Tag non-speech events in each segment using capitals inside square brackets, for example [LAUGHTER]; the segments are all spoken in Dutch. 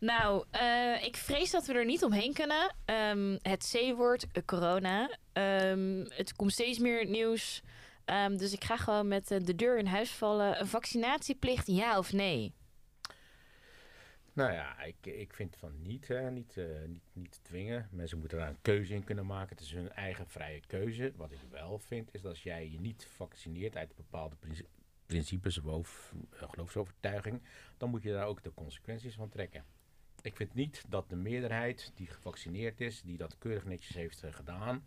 Nou, eh, ik vrees dat we er niet omheen kunnen. Ehm, het C-woord, eh, corona. Ehm, het komt steeds meer nieuws. Ehm, dus ik ga gewoon met eh, de deur in huis vallen. Een vaccinatieplicht, ja of nee? Nou ja, ik, ik vind van niet, hè, niet, niet, niet dwingen. Mensen moeten daar een keuze in kunnen maken. Het is hun eigen vrije keuze. Wat ik wel vind, is dat als jij je niet vaccineert uit bepaalde princi- principes of geloofsovertuiging, dan moet je daar ook de consequenties van trekken. Ik vind niet dat de meerderheid die gevaccineerd is, die dat keurig netjes heeft eh, gedaan,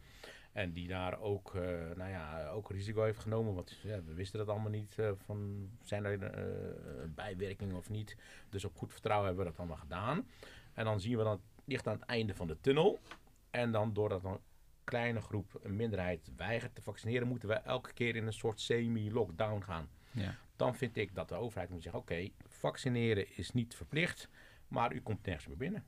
en die daar ook, eh, nou ja, ook risico heeft genomen. Want ja, we wisten dat allemaal niet. eh, van, zijn er bijwerkingen of niet? Dus op goed vertrouwen hebben we dat allemaal gedaan. En dan zien we dan licht aan het einde van de tunnel. En dan doordat een kleine groep, een minderheid, weigert te vaccineren, moeten we elke keer in een soort semi-lockdown gaan. Ja. Dan vind ik dat de overheid moet zeggen: oké, vaccineren is niet verplicht, maar u komt nergens meer binnen.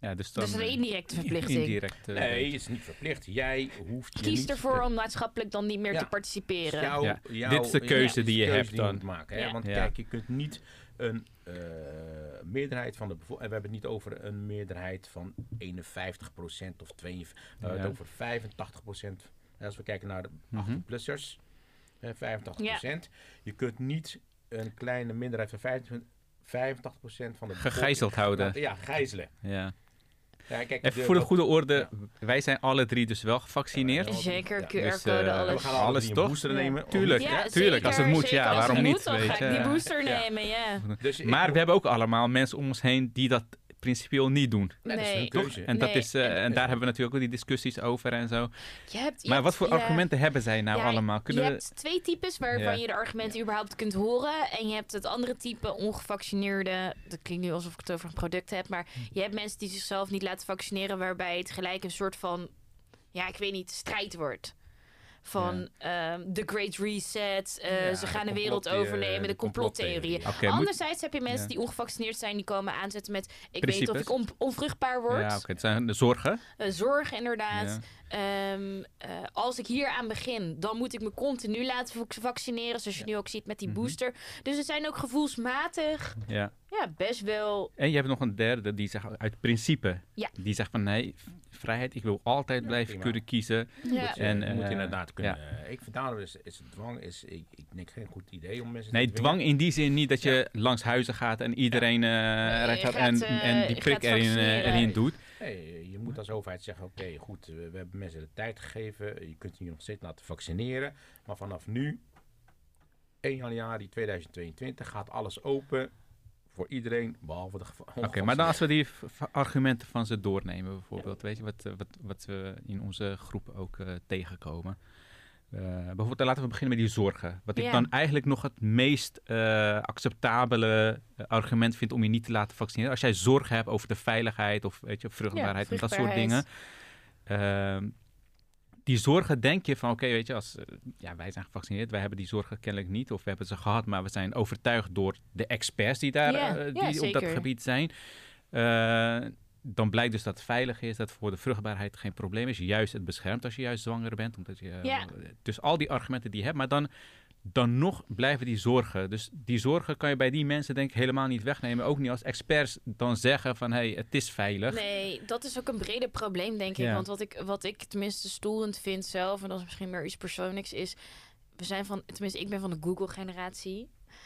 Ja, dus dan, Dus een indirecte verplichting. Indirect. eh, Nee, het is niet verplicht. Jij hoeft je Kies niet ervoor te- om maatschappelijk dan niet meer Ja. te participeren. Jou- Ja, jou- dit is de keuze ja, die je keuze hebt je dan. moet maken. Hè? Ja. Want Ja. kijk, je kunt niet een eh, meerderheid van de bevolking... En we hebben het niet over een meerderheid van 51% of 52%. We hebben het over 85%. Als we kijken naar de. 18-plussers, eh, 85%. Je kunt niet een kleine minderheid van 25, 85% van de bevolking... Gegijzeld houden. Ja, gijzelen. Ja. Ja, kijk, Even voor de goede orde, Ja. wij zijn alle drie dus wel gevaccineerd. Ja, Zeker, Ja. QR-code, Dus, eh, alles. We gaan alle Alles toch? booster Ja. nemen. Tuurlijk, ja, tuurlijk, als het moet, ja, zeker. Als waarom het niet, Moet, dan weet ga ik je. die booster Ja. nemen, ja. Dus Maar we hebben ook allemaal mensen om ons heen die dat principieel niet doen. Nee, dat is Nee. hun keuze. En, dat Nee, is, eh, en- en daar hebben we natuurlijk ook die discussies over en zo. Je hebt, je Maar wat voor ja. argumenten hebben zij nou Ja, allemaal? Kunnen je we... hebt twee types waarvan Ja. je de argumenten überhaupt kunt horen. En je hebt het andere type ongevaccineerde. Dat klinkt nu alsof ik het over een product heb. Maar je hebt mensen die zichzelf niet laten vaccineren. Waarbij het gelijk een soort van. Ja, ik weet niet, strijd wordt. Van ehm The Great Reset. eh, Ja, ze gaan de wereld overnemen. De complottheorieën. moet- Anderzijds heb je mensen Ja. die ongevaccineerd zijn. Die komen aanzetten met. Ik weet niet of ik on- onvruchtbaar word. Ja, oké, het zijn de zorgen. Eh, zorg inderdaad. Ehm, eh, als ik hier aan begin, dan moet ik me continu laten vac- vaccineren. Zoals je nu ook ziet met die Mhm. booster. Dus het zijn ook gevoelsmatig Ja. ja, best wel. En je hebt nog een derde die zegt uit principe. Ja. Die zegt van nee, vrijheid, ik wil altijd Ja, blijven prima. kunnen kiezen. Ja. En, En, je moet eh, inderdaad kunnen. eh, ik vind daarom is, is dwang is, ik, ik denk geen goed idee om mensen Nee, te dwang in die zin niet dat je langs huizen gaat en iedereen eh Nee, gaat gaat, en, en die prik erin doet. Nee, je moet als overheid zeggen: oké, goed, we hebben mensen de tijd gegeven. Je kunt je nog steeds laten vaccineren. Maar vanaf nu, 1 januari 2022, gaat alles open voor iedereen, behalve de. Oké, maar dan als we die argumenten van ze doornemen, bijvoorbeeld, weet je, wat, wat, wat we in onze groep ook eh, tegenkomen. Eh, bijvoorbeeld, laten we beginnen met die zorgen. Wat ik dan eigenlijk nog het meest eh, acceptabele eh, argument vind om je niet te laten vaccineren. Als jij zorgen hebt over de veiligheid of weet je, vruchtbaarheid en dat soort dingen. Ehm, die zorgen denk je van, oké, weet je, als, ja, wij zijn gevaccineerd, wij hebben die zorgen kennelijk niet, of we hebben ze gehad, maar we zijn overtuigd door de experts die daar, die op dat gebied zijn. Eh, dan blijkt dus dat het veilig is, dat voor de vruchtbaarheid geen probleem is. Juist het beschermt als je juist zwanger bent. Omdat je, Ja. Dus al die argumenten die je hebt, maar dan, dan nog blijven die zorgen. Dus die zorgen kan je bij die mensen denk ik helemaal niet wegnemen. Ook niet als experts dan zeggen van, hé, hey, het is veilig. Nee, dat is ook een breder probleem, denk ik. Ja. Want wat ik, wat ik tenminste stoelend vind zelf, en dat is misschien meer iets persoonlijks, is... We zijn van, tenminste, ik ben van de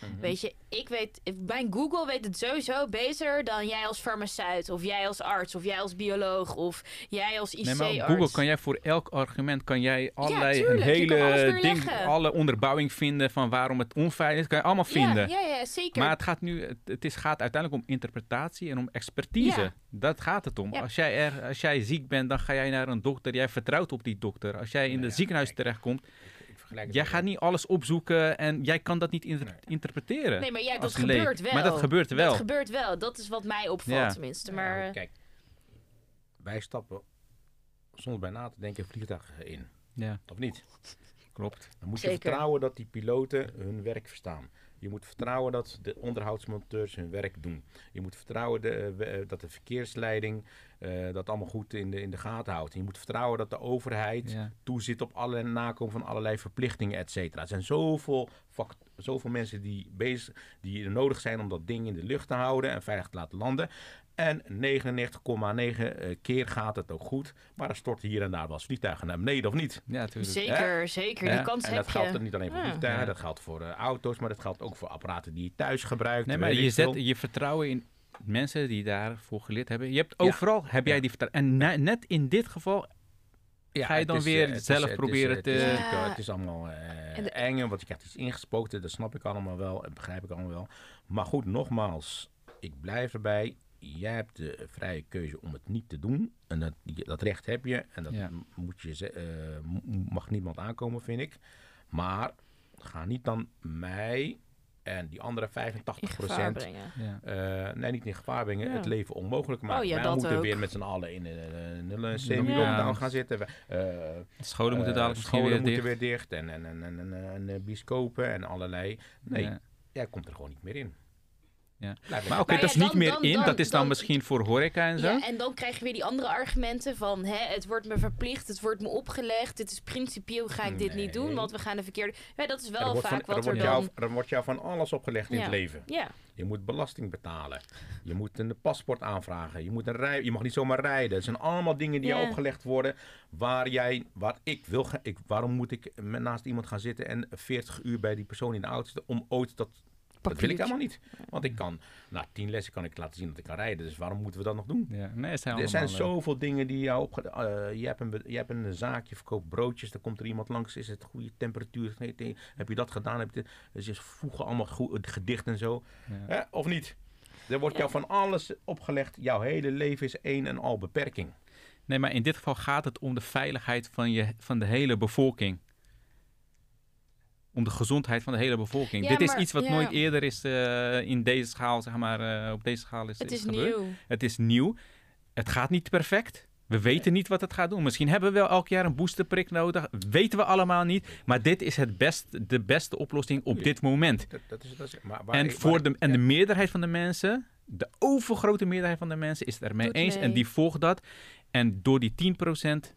Mhm. Weet je, ik weet, mijn Google weet het sowieso beter dan jij als farmaceut, of jij als arts, of jij als bioloog, of jij als IC-arts. Nee, maar op Google kan jij voor elk argument kan jij allerlei een hele ding, alle onderbouwing vinden van waarom het onveilig is, kan je allemaal vinden. Ja, ja, ja zeker. Maar het gaat nu, het, is, gaat uiteindelijk om interpretatie en om expertise. Ja. Dat gaat het om. Ja. Als, jij er, als jij ziek bent, dan ga jij naar een dokter. Jij vertrouwt op die dokter. Als jij in Nou het ja, ziekenhuis terechtkomt, Jij gaat niet alles opzoeken en jij kan dat niet inter- Nee. interpreteren. nee, maar ja, dat gebeurt wel. Maar dat gebeurt wel. Dat gebeurt wel. Dat is wat mij opvalt, Ja. tenminste. Ja, Maar, goed, kijk, wij stappen zonder bij na te denken een vliegtuig in. Ja, Of niet? klopt. Dan moet je vertrouwen dat die piloten hun werk verstaan. Je moet vertrouwen dat de onderhoudsmonteurs hun werk doen. Je moet vertrouwen de, eh, eh, dat de verkeersleiding eh, dat allemaal goed in de, in de gaten houdt. Je moet vertrouwen dat de overheid Ja. toezit op alle nakomen van allerlei verplichtingen, et cetera. Er zijn zoveel zoveel mensen die, bezig, die er nodig zijn om dat ding in de lucht te houden en veilig te laten landen. En 99,9 eh, keer gaat het ook goed. Maar er storten hier en daar wel eens vliegtuigen naar beneden of niet. Ja, natuurlijk. Zeker, zeker. Ja, Die kans En heb dat geldt je. niet alleen voor Ja. vliegtuigen, Ja. dat geldt voor eh, auto's, maar dat geldt ook voor apparaten die je thuis gebruikt. Nee, maar je zet veel. je vertrouwen in mensen die daarvoor geleerd hebben. Je hebt Ja. overal, heb jij Ja. die vertrouwen. En na- net in dit geval Ja, Ga je het dan is, weer eh, het zelf het proberen het te- is, Ja. het is allemaal eh En de- eng, want je krijgt iets ingespoten, dat snap ik allemaal wel, dat begrijp ik allemaal wel. Maar goed, nogmaals, ik blijf erbij. Jij hebt de vrije keuze om het niet te doen. En dat, dat recht heb je. En dat Ja. moet je, eh, m- mag niemand aankomen, vind ik. Maar ga niet dan mij en die andere 85 in gevaar procent ja. eh, nee, niet in gevaar brengen. Ja. Het leven onmogelijk maken. Oh ja, Wij moeten ook. weer met z'n allen in een, een, een semi-lockdown Ja. gaan zitten. Eh, scholen moeten eh, dadelijk scholen weer moeten dicht. weer dicht. En, en, en, en, en, en, eh, bioscopen en allerlei. Nee, Ja. jij komt er gewoon niet meer in. Ja. Blijf Maar oké, Maar dat is niet meer in. dat is dan, misschien voor horeca en zo. Ja, en dan krijg je weer die andere argumenten van hè, het wordt me verplicht, het wordt me opgelegd, het is principieel ga ik dit niet doen, want we gaan de verkeerde... Ja, dat is wel vaak wat er wordt dan... jou, er wordt jou van alles opgelegd in het leven. Ja, Je moet belasting betalen. Je moet een paspoort aanvragen. Je, moet een rij, je mag niet zomaar rijden. Het zijn allemaal dingen die Ja. jou opgelegd worden. Waar jij, waar ik wil. Ik, waarom moet ik naast iemand gaan zitten en 40 uur bij die persoon in de auto zitten om ooit dat. Dat wil ik helemaal niet. Want ik kan, na tien lessen kan ik laten zien dat ik kan rijden. Dus waarom moeten we dat nog doen? Ja. Nee, het zijn Er zijn allemaal, eh, zoveel dingen die jou opge... eh, je, hebt een, je hebt een zaakje, verkoopt broodjes, dan komt er iemand langs. Is het goede temperatuur? Nee, nee, heb je dat gedaan? Heb je dit? Dus ze voegen allemaal goed, gedicht en zo. Ja. Hè, of niet? Er wordt jou van alles opgelegd. Jouw hele leven is één en al beperking. Nee, maar in dit geval gaat het om de veiligheid van, je, van de hele bevolking. Om de gezondheid van de hele bevolking. Ja, Dit is maar- iets wat ja. nooit eerder is eh, in deze schaal, zeg maar, eh, op deze schaal is, het is gebeurd. nieuw. Het is nieuw. Het gaat niet perfect. We weten niet wat het gaat doen. Misschien hebben we wel elk jaar een boosterprik nodig. Weten we allemaal niet. Maar dit is het best, de beste oplossing op dit moment. Dat, dat is, dat is, maar waar En, voor waar de, en de meerderheid van de mensen, de overgrote meerderheid van de mensen, is het ermee Doet eens. mee. En die volgt dat. En door die 10%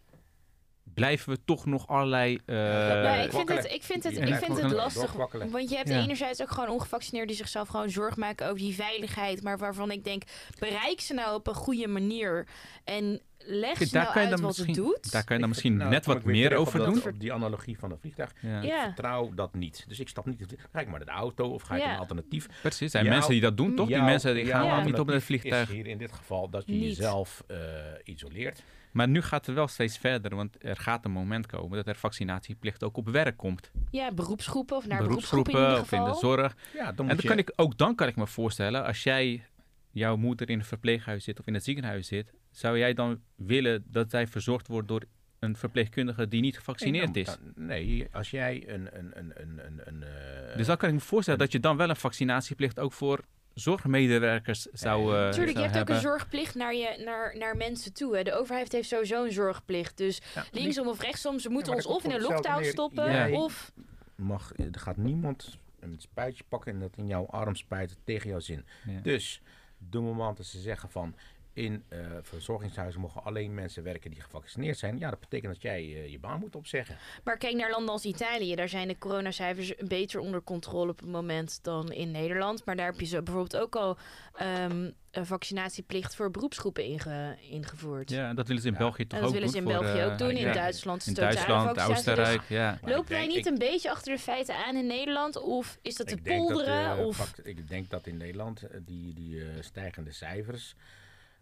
blijven we toch nog allerlei. eh, Ja, ik vind het, ik vind het, ik vind het lastig. Want je hebt Ja. enerzijds ook gewoon ongevaccineerden die zichzelf gewoon zorg maken over die veiligheid. Maar waarvan ik denk, bereik ze nou op een goede manier. En leg Kijk, ze daar nou kan je uit dan wat het misschien- doet. Daar kan je dan misschien nou, net wat weer meer terug over op dat- doen. Op die analogie van een vliegtuig. Ja. Ja. Ik vertrouw dat niet. Dus ik stap niet. Ga ik maar naar de auto of ga ik Ja. een alternatief? Precies, er zijn Jouw- mensen die dat doen, toch? Die mensen die gaan niet op het vliegtuig. Is hier in dit geval dat je Niet. jezelf eh, isoleert. Maar nu gaat het wel steeds verder, want er gaat een moment komen dat er vaccinatieplicht ook op werk komt. Ja, beroepsgroepen of naar beroepsgroepen, Beroepsgroepen in ieder of in de geval. zorg. Ja, dan En dan je... kan ik, ook dan kan ik me voorstellen, als jij jouw moeder in een verpleeghuis zit of in het ziekenhuis zit, zou jij dan willen dat zij verzorgd wordt door een verpleegkundige die niet gevaccineerd Nee, is? dan- Nee, als jij een... een, een, een, een, een eh, Dus dan kan ik me voorstellen dat je dan wel een vaccinatieplicht ook voor zorgmedewerkers zou, eh Tuurlijk, je hebt hebben. ook een zorgplicht naar, je, naar, naar mensen toe. Hè. De overheid heeft sowieso een zorgplicht. Dus ja, linksom of rechtsom, ze moeten ons of in een lockdown stoppen. Of mag, er gaat niemand een spuitje pakken en dat in jouw arm spuiten tegen jouw zin. Ja. Dus de moment dat ze zeggen van in eh, verzorgingshuizen mogen alleen mensen werken die gevaccineerd zijn, ja, dat betekent dat jij eh, je baan moet opzeggen. Maar kijk naar landen als Italië. Daar zijn de coronacijfers beter onder controle op het moment dan in Nederland. Maar daar heb je zo bijvoorbeeld ook al ehm, een vaccinatieplicht voor beroepsgroepen inge- ingevoerd. Ja, dat willen ze in Ja. België toch en dat ook willen ze doen. in voor, België eh, ook doen. In ja. Duitsland is In Duitsland, vaccinatie. Dus Oostenrijk, ja. Lopen wij niet ik- een beetje achter de feiten aan in Nederland? Of is dat te dat, polderen? eh, of... ik denk dat in Nederland eh, die, die eh, stijgende cijfers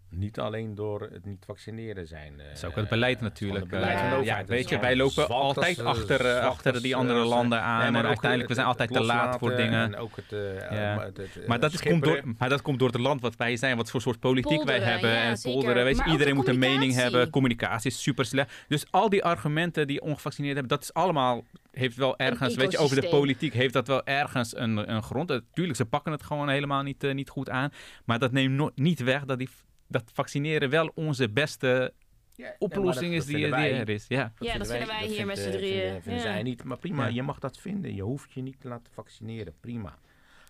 niet alleen door het niet vaccineren zijn. eh, Dat is ook het beleid natuurlijk. het beleid Ja. van de eh, ja, weet je, wij lopen altijd achter, eh, achter die andere landen aan. nee, maar en uiteindelijk, we zijn altijd te laat voor dingen. En ook het, Ja. het, het, Maar dat, is, komt door, maar dat komt door het land wat wij zijn, wat voor soort politiek wij hebben. ja, en polderen, weet je, iedereen de moet een mening hebben. Communicatie is super slecht. Dus al die argumenten die ongevaccineerd hebben, dat is allemaal, heeft wel ergens, weet je, over de politiek heeft dat wel ergens een, een grond. Natuurlijk, ze pakken het gewoon helemaal niet, niet goed aan. Maar dat neemt no- niet weg dat, die, dat vaccineren wel onze beste Ja, oplossing dat- is dat die, die er is. Ja. Ja, dat vinden wij hier met z'n eh, drieën. Vinden, vinden Ja. zij niet. Maar prima, Ja. je mag dat vinden. Je hoeft je niet te laten vaccineren. Prima.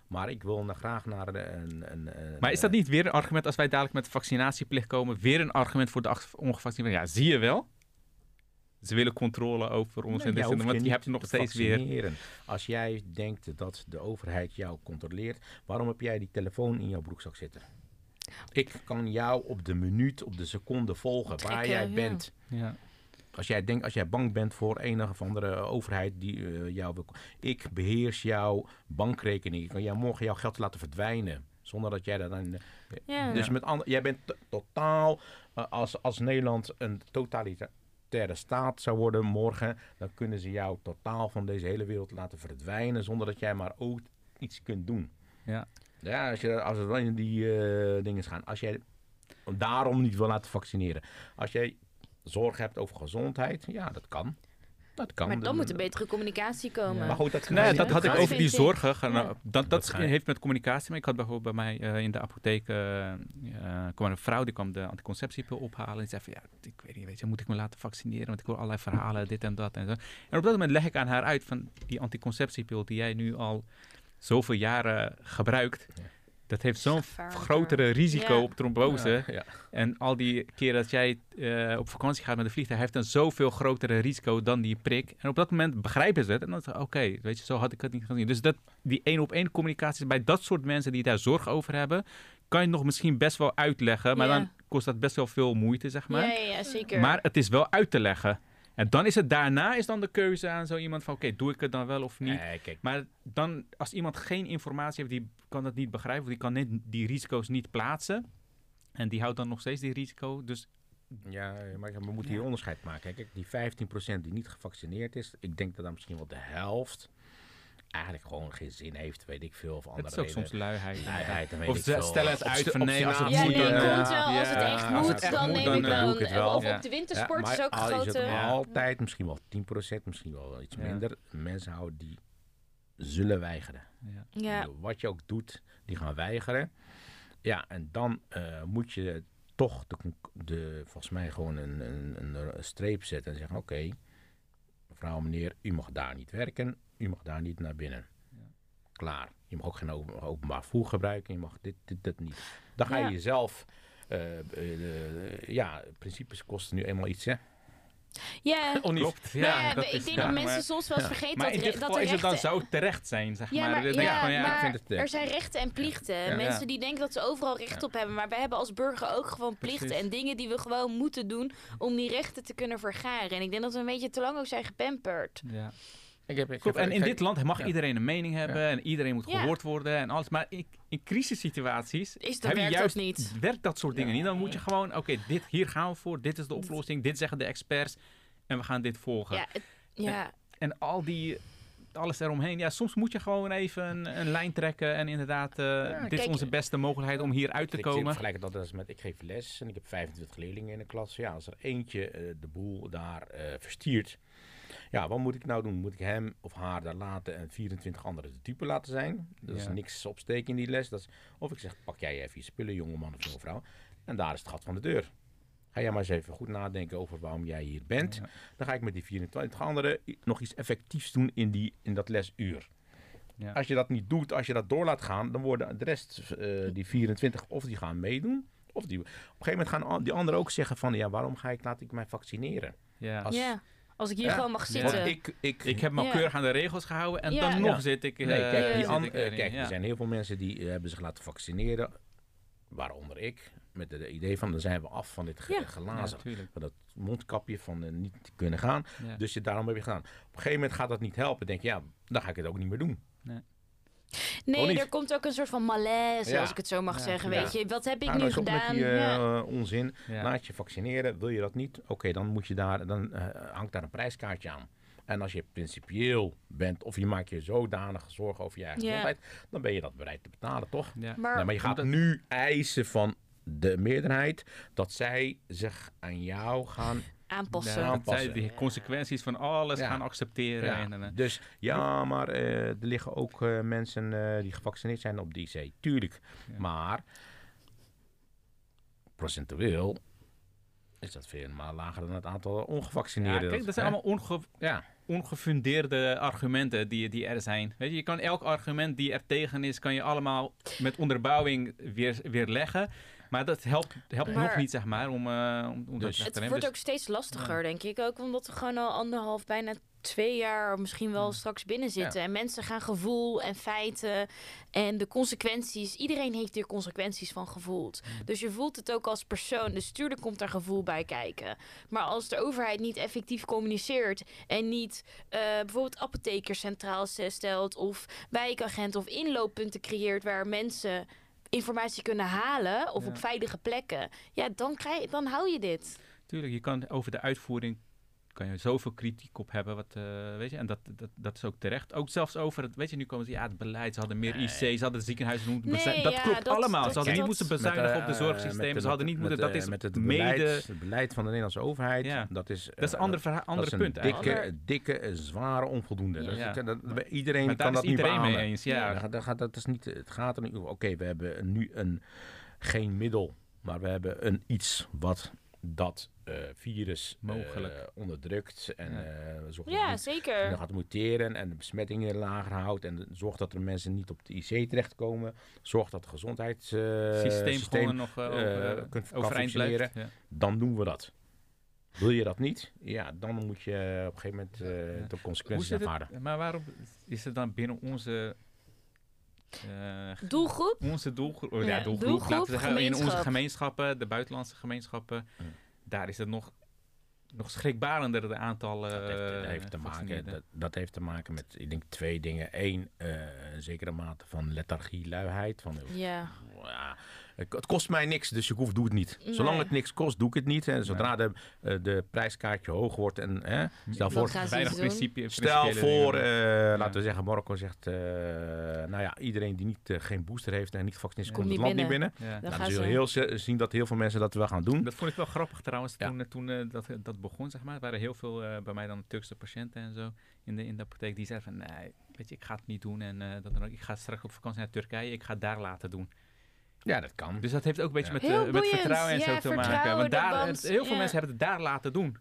Maar ik wil graag naar de- een, een, een... Maar is dat niet weer een argument als wij dadelijk met vaccinatieplicht komen? Weer een argument voor de ongevaccineerden? Ja, zie je wel. Ze willen controle over ons. Nee, en dit want je hebt nog te steeds weer... vaccineren. Als jij denkt dat de overheid jou controleert, waarom heb jij die telefoon in jouw broekzak zitten? Ik kan jou op de minuut, op de seconde volgen waar Trekken, jij bent. Ja. Als jij, denkt, als jij bang bent voor een of andere overheid die eh, jou wil... Ik beheers jouw bankrekening. Ik kan jou morgen jouw geld laten verdwijnen. Zonder dat jij dat dan... Ja. Dus met andere, jij bent totaal... eh, als, als Nederland een totalitaire staat zou worden morgen... dan kunnen ze jou totaal van deze hele wereld laten verdwijnen... zonder dat jij maar ook iets kunt doen. Ja. Ja, als, je, als het dan in die eh, dingen gaan. Als jij daarom niet wil laten vaccineren. Als jij zorg hebt over gezondheid, ja, dat kan. Dat kan. maar dan moet er betere communicatie komen. Maar goed, dat, Nee, dat dat had ik over die zorgen. Ja. nou, Dat, dat, heeft met communicatie. Maar ik had bijvoorbeeld bij mij eh, in de apotheek eh, eh, kwam een vrouw die kwam de anticonceptiepil ophalen. En zei van ja, ik weet niet, weet je, moet ik me laten vaccineren? Want ik hoor allerlei verhalen, dit en dat en zo. En op dat moment leg ik aan haar uit van die anticonceptiepil die jij nu al zoveel jaren gebruikt. Ja. Dat heeft zo'n grotere risico Ja. op trombose. Ja, ja. En al die keer dat jij eh, op vakantie gaat met een vliegtuig, heeft een zoveel grotere risico dan die prik. En op dat moment begrijpen ze het. En dan zeggen oké, weet je, zo had ik het niet gezien. Dus dat, die één op één communicatie bij dat soort mensen die daar zorg over hebben, kan je nog misschien best wel uitleggen. Maar Ja. dan kost dat best wel veel moeite, zeg maar. Ja, zeker. Maar het is wel uit te leggen. En dan is het daarna is dan de keuze aan zo iemand van oké, doe ik het dan wel of niet? Nee, Maar dan, als iemand geen informatie heeft, die kan dat niet begrijpen, of die kan die risico's niet plaatsen. En die houdt dan nog steeds die risico. Dus ja, maar we moeten hier onderscheid maken. Kijk, die 15% die niet gevaccineerd is, ik denk dat dan misschien wel de helft eigenlijk gewoon geen zin heeft, weet ik veel, of andere het is ook redenen. soms luiheid. Luiheid, dan weet Of ik ze veel. stellen het uit van nee, als straat het ja, moet, dan, komt eh, wel. Als het echt als moet, het echt dan moet, neem dan, ik eh, wel. doe ik het wel. Of op de wintersport Ja, is ook maar al is het grote... altijd misschien wel 10%, misschien wel iets Ja. minder. Mensen houden die zullen weigeren. Ja. Ja, Wat je ook doet, die gaan weigeren. Ja, en dan eh, moet je toch de, de, volgens mij gewoon een, een, een, een streep zetten en zeggen: Oké, mevrouw, meneer, u mag daar niet werken, u mag daar niet naar binnen. Klaar. Je mag ook geen open- openbaar voer gebruiken, je mag dit, dit, dat niet. Dan ga je Ja. jezelf. eh, eh, ja, principes kosten nu eenmaal iets, hè? ja. [LAUGHS] Of niet? Klopt. Ja, Ja, dat ik is, denk ja, dat mensen maar, soms wel eens vergeten maar dat, in dit dat geval er is het dan zou terecht zijn, zeg Ja, maar. ja, van, ja, maar ik vind het... er zijn rechten en plichten. Ja. Mensen Ja. die denken dat ze overal recht op hebben. Maar wij hebben als burger ook gewoon plichten Precies. en dingen die we gewoon moeten doen om die rechten te kunnen vergaren. En ik denk dat we een beetje te lang ook zijn gepamperd. ja. Ik heb, ik Klopt, heb- en in ik- dit land mag Ja. iedereen een mening hebben en iedereen moet Ja. gehoord worden en alles. Maar in, in crisissituaties Is, je werkt juist, dat niet. werkt dat soort dingen Ja. niet. Dan moet je gewoon, oké, dit hier gaan we voor, dit is de oplossing, dit zeggen de experts en we gaan dit volgen. Ja, het- ja. En al die, alles eromheen, ja, soms moet je gewoon even een, een lijn trekken en inderdaad, eh, dit is onze beste mogelijkheid om hier uit te Ik komen. vergelijk dat eens met, ik geef les en ik heb 25 leerlingen in de klas. Ja, als er eentje eh, de boel daar eh, verstiert. Ja, wat moet ik nou doen? Moet ik hem of haar daar laten en 24 anderen de type laten zijn? Dat is Ja. niks opsteken in die les. Dat is, of ik zeg, pak jij even je spullen, jongeman of jonge vrouw. En daar is het gat van de deur. Ga jij maar eens even goed nadenken over waarom jij hier bent. Ja. Dan ga ik met die 24 anderen nog iets effectiefs doen in, die, in dat lesuur. Ja. Als je dat niet doet, als je dat door laat gaan, dan worden de rest, eh, die 24, of die gaan meedoen. Of die, op een gegeven moment gaan die anderen ook zeggen van, ja, waarom ga ik, laat ik mij vaccineren? Ja. Als- ja. Als ik hier Ja. gewoon mag zitten. ik, ik, Ik heb me Ja. keurig aan de regels gehouden en Ja. dan nog Ja. zit ik... nee, eh, kijk, die zit an- ik eh, erin, kijk er zijn heel veel mensen die eh, hebben zich laten vaccineren, waaronder ik, met het idee van, dan zijn we af van dit ge- glazen, van dat mondkapje van eh, niet te kunnen gaan. Ja. Dus je, daarom heb je gedaan. Op een gegeven moment gaat dat niet helpen. denk je, ja, dan ga ik het ook niet meer doen. Of Nee, er komt ook een soort van malaise, Ja. als ik het zo mag Ja. zeggen. Ja. Weet je, wat heb ik Ga nu gedaan? met die eh, ja. onzin. Ja. Laat je vaccineren. Wil je dat niet? Oké, dan moet je daar, dan eh, hangt daar een prijskaartje aan. En als je principieel bent of je maakt je zodanig zorgen over je eigen Ja. gezondheid, dan ben je dat bereid te betalen, toch? Ja. Maar, Nee, maar je gaat nu eisen van de meerderheid dat zij zich aan jou gaan. Aanpassen. Ja, dat aanpassen. zij die consequenties van alles Ja. gaan accepteren. Ja, En, en, dus ja, maar eh, er liggen ook eh, mensen eh, die gevaccineerd zijn op die IC. Tuurlijk. Ja. Maar procentueel is dat veel maar lager dan het aantal ja, ongevaccineerden. kijk, dat zijn hè? allemaal onge Ja, ongefundeerde argumenten die, die er zijn. Weet je, je kan elk argument die er tegen is, kan je allemaal met onderbouwing weer, weer leggen. Maar dat helpt, helpt Maar- nog niet, zeg maar, om, eh om, om Dus- Het te wordt Dus- ook steeds lastiger, denk ik. Ook omdat we gewoon al anderhalf, bijna twee jaar misschien wel straks binnen zitten. En mensen gaan gevoel en feiten en de consequenties. Iedereen heeft hier consequenties van gevoeld. Dus je voelt het ook als persoon. Dus tuurlijk komt daar gevoel bij kijken. Maar als de overheid niet effectief communiceert en niet eh, bijvoorbeeld apothekers centraal stelt of wijkagenten of inlooppunten creëert waar mensen informatie kunnen halen of Ja. op veilige plekken, ja, dan, krijg, dan hou je dit. Tuurlijk, je kan over de uitvoering kan je zoveel kritiek op hebben, wat, eh, weet je, en dat, dat, dat is ook terecht. Ook zelfs over het, weet je, nu komen ze, ja, het beleid, ze hadden meer Nee. IC, ze hadden moeten Nee, bezuinigen. Dat ja, klopt dat- allemaal. dat- ze hadden dat- niet moeten met, bezuinigen op de eh, zorgsystemen, ze hadden niet moeten, dat is met het mede, beleid, het beleid van de Nederlandse overheid. Ja. Dat is, dat is een eh, ander, dat andere is een punt dikke, dikke, zware onvoldoende. Ja. dat- iedereen Maar kan dat niet iedereen mee eens, ja. Dat, gaat- dat, gaat- dat is niet, het gaat er niet over. Oké, we hebben nu een, geen middel, maar we hebben een iets wat dat eh, virus eh, Mogelijk. onderdrukt en eh, zorgt dat Ja, het niet- en zeker. dan gaat muteren en de besmettingen lager houdt en zorgt dat er mensen niet op de IC terechtkomen. Zorgt dat het gezondheidssysteem systeem nog over- kunt- kan overeind functioneren. blijft. Ja. dan doen we dat. Wil je dat niet? Ja, dan moet je op een gegeven moment eh, Ja. de consequenties ervaren. maar waarom is het dan binnen onze... eh, Doelgroep? onze doelgroep, oh, ja, doelgroep, doelgroep, laten we zeggen, in onze gemeenschap. gemeenschappen, de buitenlandse gemeenschappen, daar is het nog, nog schrikbarender, de aantallen. Dat heeft, dat eh, heeft te maken, dat, dat heeft te maken met, ik denk, twee dingen. Eén, eh, een zekere mate van lethargie, luiheid. Van, Ja. ja, het het kost mij niks, dus ik hoef, doe het niet. Zolang Nee. het niks kost, doe ik het niet. En zodra de, eh, de prijskaartje hoog wordt en hè, stel voor, Weinig principe, Stel voor, eh, laten we zeggen, Marokko zegt, eh, nou ja, iedereen die niet, eh, geen booster heeft en niet gevaccineerd is, Ja. komt het land niet niet binnen. Dan Nou, gaan dan zul ze... je heel zien dat heel veel mensen dat wel gaan doen. Dat vond ik wel grappig trouwens, Ja. toen, eh, toen eh, dat, dat begon, zeg maar. Er waren heel veel, eh, bij mij dan Turkse patiënten en zo, in de, in de apotheek, die zeiden van, nee, weet je, ik ga het niet doen. En eh, dat dan ook. ik ga straks op vakantie naar Turkije, ik ga het daar laten doen. Ja, dat kan. Dus dat heeft ook een beetje Ja. met, eh, met vertrouwen en Ja, zo te maken. Want daar, heel veel ja. mensen hebben het daar laten doen.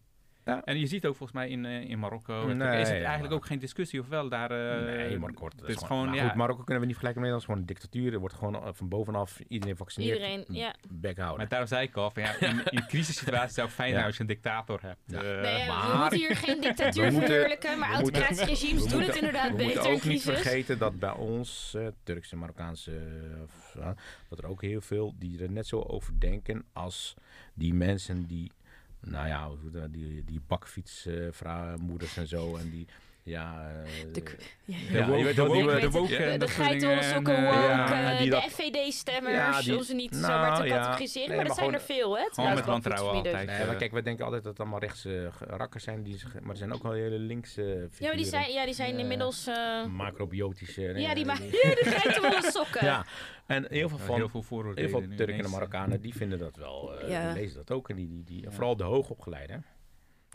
Ja. En je ziet ook volgens mij in, eh, in Marokko, Nee, is het ja, eigenlijk maar- ook geen discussie, of wel? Daar, eh, nee, Marokko wordt, het is gewoon, gewoon, maar ja, goed, Marokko kunnen we niet vergelijken met Nederland. Het is gewoon een dictatuur. Er wordt gewoon eh, van bovenaf iedereen vaccineert. Iedereen, ja. Bek houden. maar daarom zei ik al, van, ja, in, in crisissituaties zou het fijn [LAUGHS] zijn Ja. als je een dictator hebt. Ja. Eh, Nee, we maar- moeten hier geen dictatuur We moeten- verheerlijken, maar we moeten- autocratische regimes we doen moeten- het inderdaad we beter moeten in ook niet vergeten dat bij ons, eh, Turkse, Marokkaanse, eh, of, ja, dat er ook heel veel die er net zo over denken als die mensen die, nou ja, die, die bakfietsmoeders en zo en die, ja, eh, De Ja. Ja, de woke- de de woke de, de geitenwolle sokken en, eh, woke, ja, eh, de dat- FVD-stemmers, Ja, die- om ze niet nou, zomaar te ja. categoriseren. Nee, maar maar dat zijn er veel, hè? Gewoon met trouwens, wantrouwen altijd. Nee, maar kijk, we denken altijd dat het allemaal rechtse rakkers zijn, die, zich- maar er zijn ook wel hele linkse Ja, maar die figuren. zijn, ja, die zijn inmiddels... eh, macrobiotische. ja, die maken [LAUGHS] ja, de geitenwolle sokken. Ja, en heel veel Ja, van heel veel vooroordelen. heel veel nu Turken en. Marokkanen die vinden dat wel, eh, Ja. die lezen dat ook en die, die, die Ja. vooral de hoogopgeleiden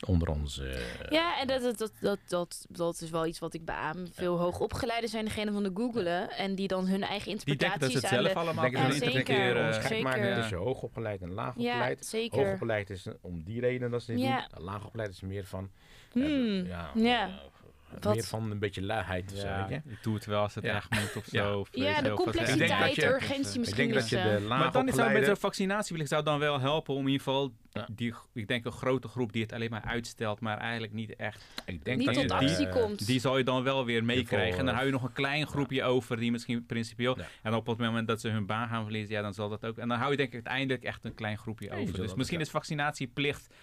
onder ons. eh, Ja, en dat, dat, dat, dat, dat, dat is wel iets wat ik beaam. Veel hoogopgeleiden zijn degene van de googelen en die dan hun eigen Die denken dat interpretaties ze het zelf allemaal kunnen dat zeker, interpreteren. onderscheid zeker. maken tussen hoogopgeleid en Ja, laagopgeleid. zeker. Hoogopgeleid is om die reden dat ze dit Ja. doen. Laagopgeleid is meer van, Hmm, ja, ja. eh, Wat- meer van een beetje luiheid. of zo, Ja, je? ik doe het wel als het Ja. echt moet of zo. Of Ja, de complexiteit, Ik denk dat je- urgentie Ik misschien. denk dat je is, de eh, Maar dan is dat met zo'n vaccinatiewillig zou dan wel helpen om in ieder geval Ja. die, ik denk een grote groep die het alleen maar uitstelt, maar eigenlijk niet echt. Ik denk niet dat tot je, actie eh, komt. Die zal je dan wel weer meekrijgen. En dan eh, hou je nog een klein groepje over die misschien principieel. Ja. En op het moment dat ze hun baan gaan verliezen, ja, dan zal dat ook. En dan hou je denk ik uiteindelijk echt een klein groepje over. Dus misschien is vaccinatieplicht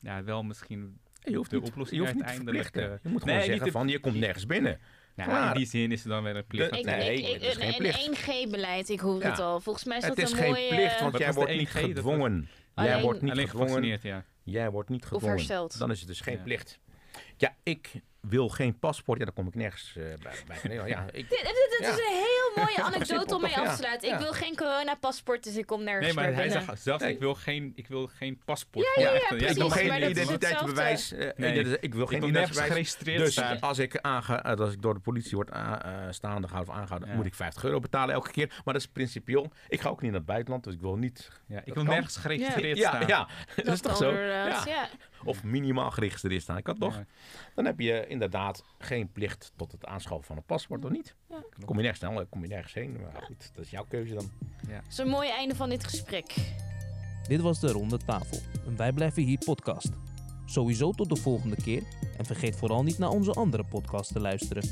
ja, wel misschien. Je hoeft de niet, oplossing je hoeft niet te uiteindelijk, verplichten. eh, Je moet nee, gewoon zeggen te- van je komt nergens binnen. Nou, Klaar. in die zin is er dan weer een plicht. De- Ik. Nee, ik, ik, het is geen een, plicht. een 1G-beleid, ik hoor Ja. het al. Volgens mij is Het dat is een geen mooie... plicht, want Wat jij was de wordt niet 1G? Dat was- gedwongen. Jij wordt niet Alleen gedwongen. ja. Jij wordt niet Of gedwongen. hersteld. Dan is het dus geen Ja. plicht. Ja, ik wil geen paspoort. Ja, dan kom ik nergens eh, bij, bij. Ja, ik, Dit, dit, dit Ja. is een heel [LAUGHS] mooie anekdote om mee af te sluiten. Ja. Ik wil geen coronapaspoort, dus ik kom nergens Nee, maar hij binnen. zegt zelfs, Nee. ik wil geen, ik wil geen paspoort. Ja, ja, ja, precies, ik wil geen identiteitsbewijs. eh, Nee. ik wil Ik geen wil nergens identiteitsbewijs. geregistreerd Dus staan. als ik, aange, eh, als ik door de politie word a- eh, staande gehouden of aangehouden, Ja. moet ik 50 euro betalen elke keer. Maar dat is principieel. Ik ga ook niet naar het buitenland, dus ik wil niet. Ja, ik wil kan. nergens geregistreerd Ja, staan. ja, dat, [LAUGHS] is toch zo? Ja. Of minimaal geregistreerd staan. had toch? Dan heb je inderdaad geen plicht tot het aanschaffen van een paspoort, of niet? Kom je nergens snel, kom je nergens heen. Maar goed, dat is jouw keuze dan. Dat is een mooi einde van dit gesprek. Dit was de Ronde Tafel, een Wij Blijven Hier podcast. Sowieso tot de volgende keer en vergeet vooral niet naar onze andere podcast te luisteren.